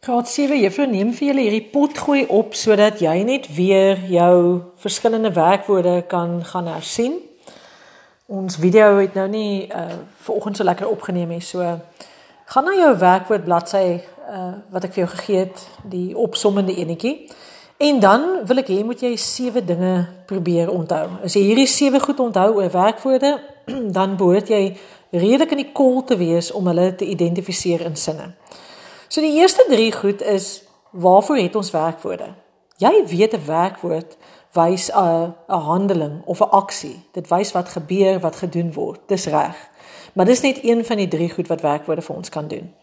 Graad 7 juffrou neem vir julle hierdie pot gooi op sodat jy net weer jou verskillende werkwoorde kan gaan hersien. Ons video het nou nie uh vanoggend so lekker opgeneem nie, so gaan na jou werkwoord bladsy uh wat ek vir jou gegee het, die opsommende enetjie. En dan wil ek hê moet jy sewe dinge probeer onthou. As jy hierdie sewe goed onthou oor werkwoorde, dan behoort jy redelik in die kol te wees om hulle te identifiseer in sinne. So die eerste 3 goed is waarvoor het ons werkwoorde? Jy weet 'n werkwoord wys 'n 'n handeling of 'n aksie. Dit wys wat gebeur, wat gedoen word. Dis reg. Maar dis net een van die 3 goed wat werkwoorde vir ons kan doen.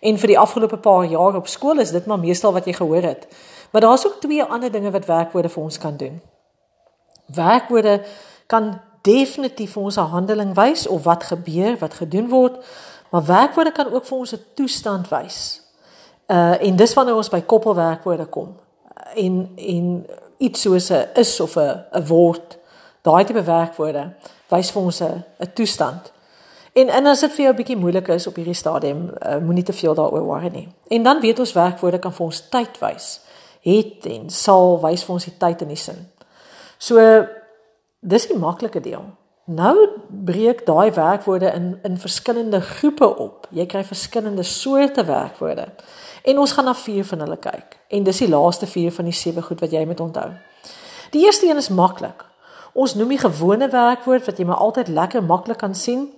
En vir die afgelope paar jaar op skool is dit maar meestal wat jy gehoor het. Maar daar's ook twee ander dinge wat werkwoorde vir ons kan doen. Werkwoorde kan definitief vir ons 'n handeling wys of wat gebeur, wat gedoen word, maar werkwoorde kan ook vir ons 'n toestand wys. Uh en dis wanneer ons by koppelwerkwoorde kom. En en iets soos 'n is of 'n 'n word, daai tipe werkwoorde wys vir ons 'n 'n toestand. En en as dit vir jou 'n bietjie moeilik is op hierdie stadium, uh, moenie te veel daaroor worry nie. En dan weet ons werkwoorde kan vir ons tyd wys. Het en sal wys vir ons die tyd in die sin. So dis die maklike deel. Nou breek daai werkwoorde in in verskillende groepe op. Jy kry verskillende soorte werkwoorde. En ons gaan na vier van hulle kyk. En dis die laaste vier van die sewe goed wat jy moet onthou. Die eerste een is maklik. Ons noem die gewone werkwoord wat jy maar altyd lekker maklik kan sien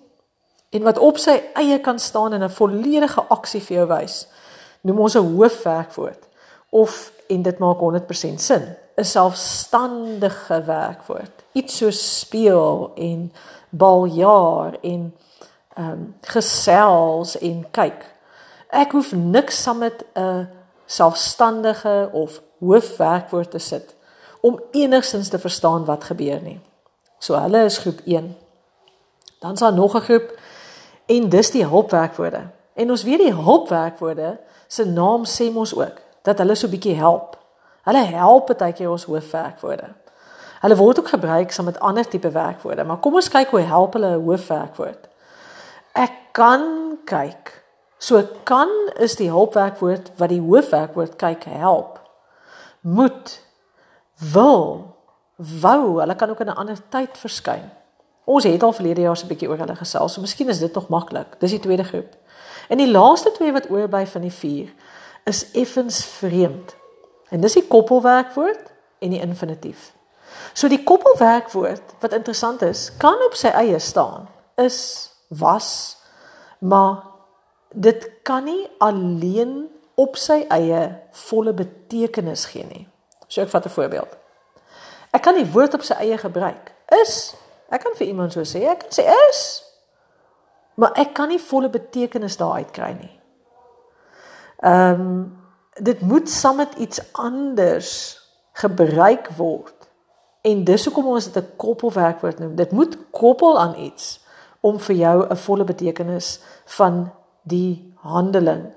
en wat op sy eie kan staan en 'n volledige aksie vir jou wys. Noem ons 'n hoofwerkwoord of en dit maak 100% sin. 'n Selfstandige werkwoord. Iets so speel en baljaar en ehm um, gesels en kyk. Ek hoef niks saam met 'n selfstandige of hoofwerkwoord te sit om enigstens te verstaan wat gebeur nie. So hulle is groep 1. Dan's daar nog 'n groep en dis die hulpwerkwoorde. En ons weet die hulpwerkwoorde se naam sê mos ook dat hulle so bietjie help. Hulle help baie keer ons hoofwerkwoorde. Hulle word ook gebruik saam met ander tipe werkwoorde, maar kom ons kyk hoe help hulle 'n hoofwerkwoord. Ek kan kyk. So kan is die hulpwerkwoord wat die hoofwerkwoord kyk help. Moet wil wou, hulle kan ook in 'n ander tyd verskyn. Ons het al verlede jaar so 'n bietjie oor hulle gesels, so miskien is dit nog maklik. Dis die tweede groep. En die laaste twee wat oorbly van die vier is effens vreemd. En dis die koppelwerkwoord en die infinitief. So die koppelwerkwoord wat interessant is, kan op sy eie staan. Is was maar dit kan nie alleen op sy eie volle betekenis gee nie. So ek vat 'n voorbeeld. Ek kan die woord op sy eie gebruik. Is ek kan vir iemand so sê, ek kan sê is. Maar ek kan nie volle betekenis daaruit kry nie. Ehm um, dit moet saam met iets anders gebruik word. En dis hoekom ons dit 'n koppelwerkwoord noem. Dit moet koppel aan iets om vir jou 'n volle betekenis van die handeling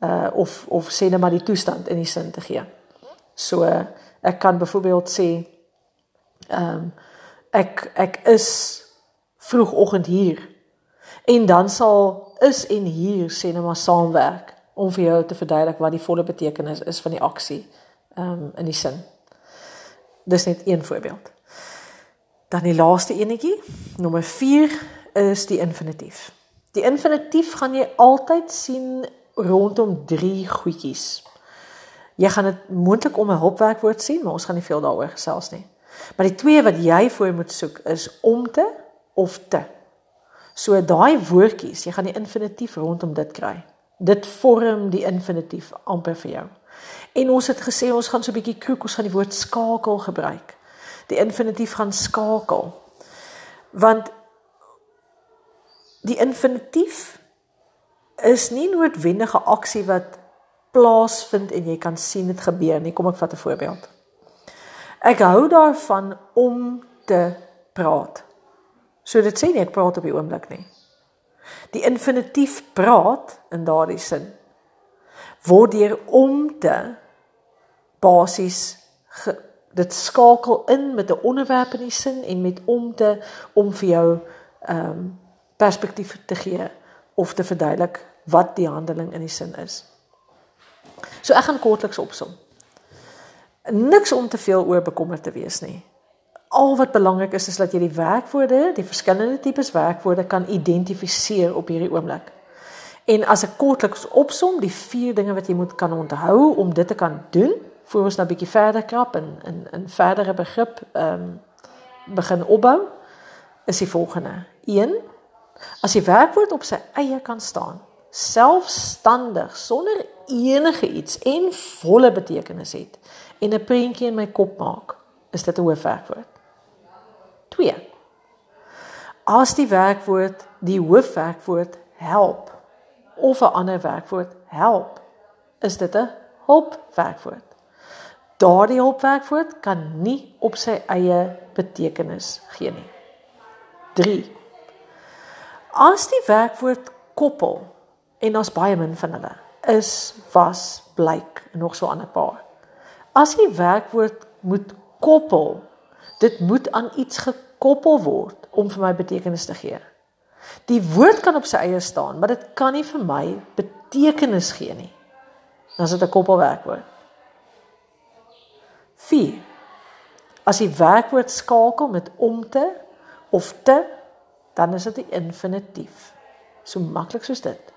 uh of of sê net maar die toestand in die sin te gee. So ek kan byvoorbeeld sê ehm um, ek ek is vroegoggend hier en dan sal is en hier sê net maar saamwerk om vir jou te verduidelik wat die volle betekenis is van die aksie um, in die sin. Dis net een voorbeeld. Dan die laaste enetjie, nommer 4 is die infinitief. Die infinitief gaan jy altyd sien rondom drie goedjies. Jy gaan dit moontlik om 'n hulpwerkwoord sien, maar ons gaan nie veel daaroor gesels nie. Maar die twee wat jy voor moet soek is om te of te. So daai woordjies, jy gaan die infinitief rondom dit kry. Dit vorm die infinitief amper vir jou. En ons het gesê ons gaan so 'n bietjie kroek, ons gaan die woord skakel gebruik. Die infinitief gaan skakel. Want die infinitief is nie noodwendige aksie wat plaasvind en jy kan sien dit gebeur nie. Kom ek vat 'n voorbeeld. Ek hou daarvan om te praat. So dit sê nie ek praat op die oomblik nie. Die infinitief praat in daardie sin word deur om te basies dit skakel in met 'n onderwerp in die sin en met om te om vir jou ehm um, perspektief te gee of te verduidelik wat die handeling in die sin is. So ek gaan kortliks opsom. Niks om te veel oor bekommerd te wees nie. Al wat belangrik is is dat jy die werkwoorde, die verskillende tipes werkwoorde kan identifiseer op hierdie oomblik. En as ek kortliks opsom die vier dinge wat jy moet kan onthou om dit te kan doen, voor ons nou 'n bietjie verder krap en in in verdere begrip ehm um, begin opbou, is die volgende. 1 As die werkwoord op sy eie kan staan, selfstandig sonder enige iets en volle betekenis het en 'n prentjie in my kop maak, is dit 'n hoofwerkwoord. 2. As die werkwoord die hoofwerkwoord help of 'n ander werkwoord help, is dit 'n hulpwerkwoord. Daardie hulpwerkwoord kan nie op sy eie betekenis gee nie. 3. As die werkwoord koppel en ons baie min van hulle is was blyk nog so 'n ander paar. As die werkwoord moet koppel, dit moet aan iets gekoppel word om vir my betekenis te gee. Die woord kan op sy eie staan, maar dit kan nie vir my betekenis gee nie. Dan is dit 'n koppelwerkwoord. 4. As die werkwoord skakel met om te of te, dan is dit 'n infinitief. So maklik soos dit.